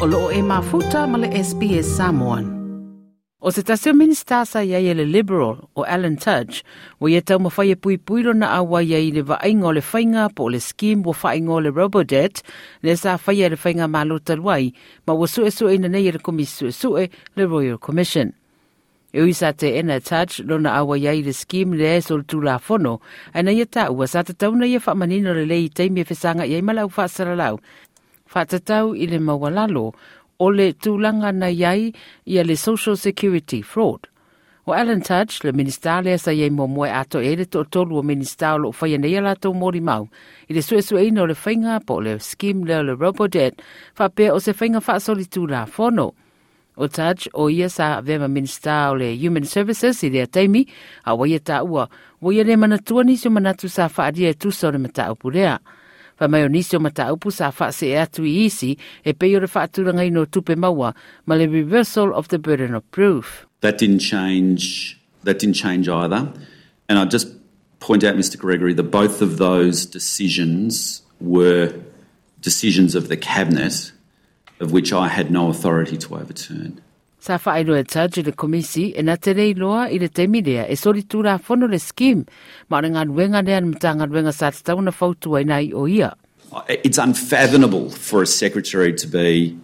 o loo e mafuta ma le SBS Samoan. O se tasio minista sa ia le Liberal o Alan Tudge, o ia tau mawhai e pui puiro na awa ia i le vainga le whainga po le scheme o whainga le Robodebt, le sa whai le whainga maluta luai, ma wa sue sue ina nei le komisu sue le Royal Commission. E ui sa te ena touch lona awa iai le scheme le eso le tula fono, ana ia ta ua sa te tauna ia whamanino le lei teimi e whesanga iai malau whaasara lau, whātatau i le mawalalo o le tūlanga na iai i le Social Security Fraud. O Alan Tudge, le minister lea sa iei mo moe ato e le to tolu o minister o lo whaia nei ala tō mōri mau. I le sue sue ino le whainga po le skim le le Robodebt, whapea o se whainga whaasoli tūla whono. O Tudge, o ia sa vema minister o le Human Services i le teimi, a waia tā ua, waia le mana tuani so manatu sa whaadia e tusa o le mata upurea. Mai o nisi o mata sa atu i isi e pei ino tupe maua ma le reversal of the burden of proof. That didn't change. That didn't change either. And I just point out, Mr. Greggery, that both of those decisions were decisions of the cabinet, of which I had no authority to overturn. Sa whaero e taji le komisi e na te rei loa i le temi lea e sori tūra fono le skim ma ngā nuenga lea na mta ngā nuenga sa te tauna fautua i nai o ia. It's unfathomable for a secretary to be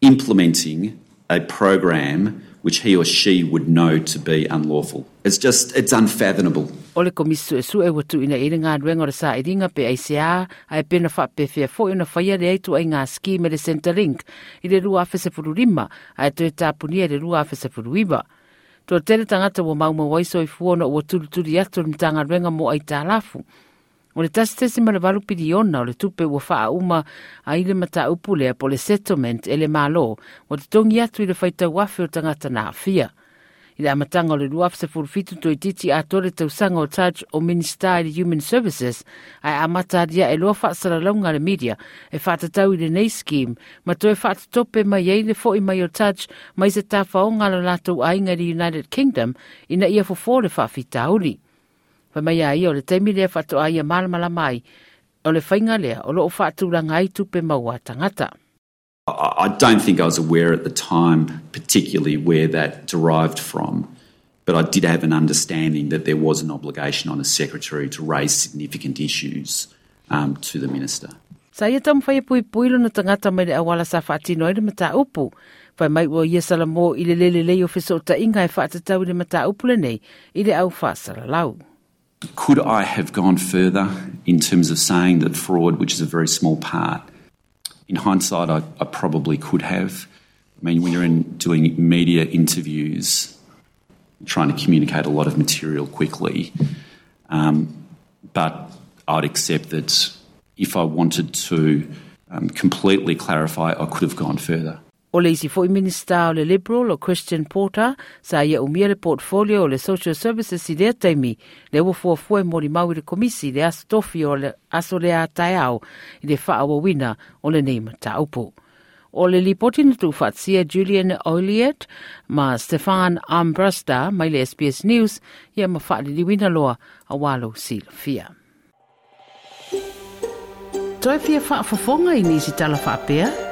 implementing a program which he or she would know to be unlawful. It's just, it's unfathomable. O le komisu e su e watu ina ere ngā ruenga o sa i ringa pe ACA a e pena wha pe fea fo ina whaia le eitu ai ngā ski me le Centrelink i le rua afese fururima, a e tue tāpunia le rua afese furu iwa. Tō tere tangata wa mauma waiso i fuona o turu turi atu ni tanga ruenga mo ai tālafu. O le tasi tasi ma le walu piliona o le tupe ua faa uma a ile mata upu lea po le settlement ele malo o te tongi atu ile faita wafi o tangata na afia. Ile amatanga o le luafi se furufitu to ititi a tole tausanga o taj o minister of human services ai amata adia e loa faa le media e faa i ile nei scheme ma toe faa tatope mai eile fo i mai o taj mai se tafaonga la lato i le United Kingdom ina ia fofo le faa fitauli. Mai ai o le lea whato ai a malamala mai o le whainga lea o lo o whaaturanga ai tupe maua tangata. I don't think I was aware at the time, particularly where that derived from, but I did have an understanding that there was an obligation on a secretary to raise significant issues um, to the minister. Sa ia tamu whai pui puilo na tangata mai le awala sa whaatino i le mata upu. Whai mai ua ia i le lele lei o ta inga e whaatatau i le mata upu le nei i le au whaasara lau. Could I have gone further in terms of saying that fraud, which is a very small part, in hindsight, I, I probably could have. I mean, when you're in doing media interviews, trying to communicate a lot of material quickly, um, but I'd accept that if I wanted to um, completely clarify, I could have gone further. O le isi foi minista o le Liberal o Christian Porter sa ia umia le portfolio o le Social Services i lea taimi le ua fua fua e mori mau i le komisi le aso tofi o le aso le a tai au i le wha o le neima ta upo. O le lipoti na tu Julian Oliet ma Stefan Ambrasta mai le SBS News ia ma wha loa a walo sila fia. Toi fia wha fafonga i nisi tala wha pia?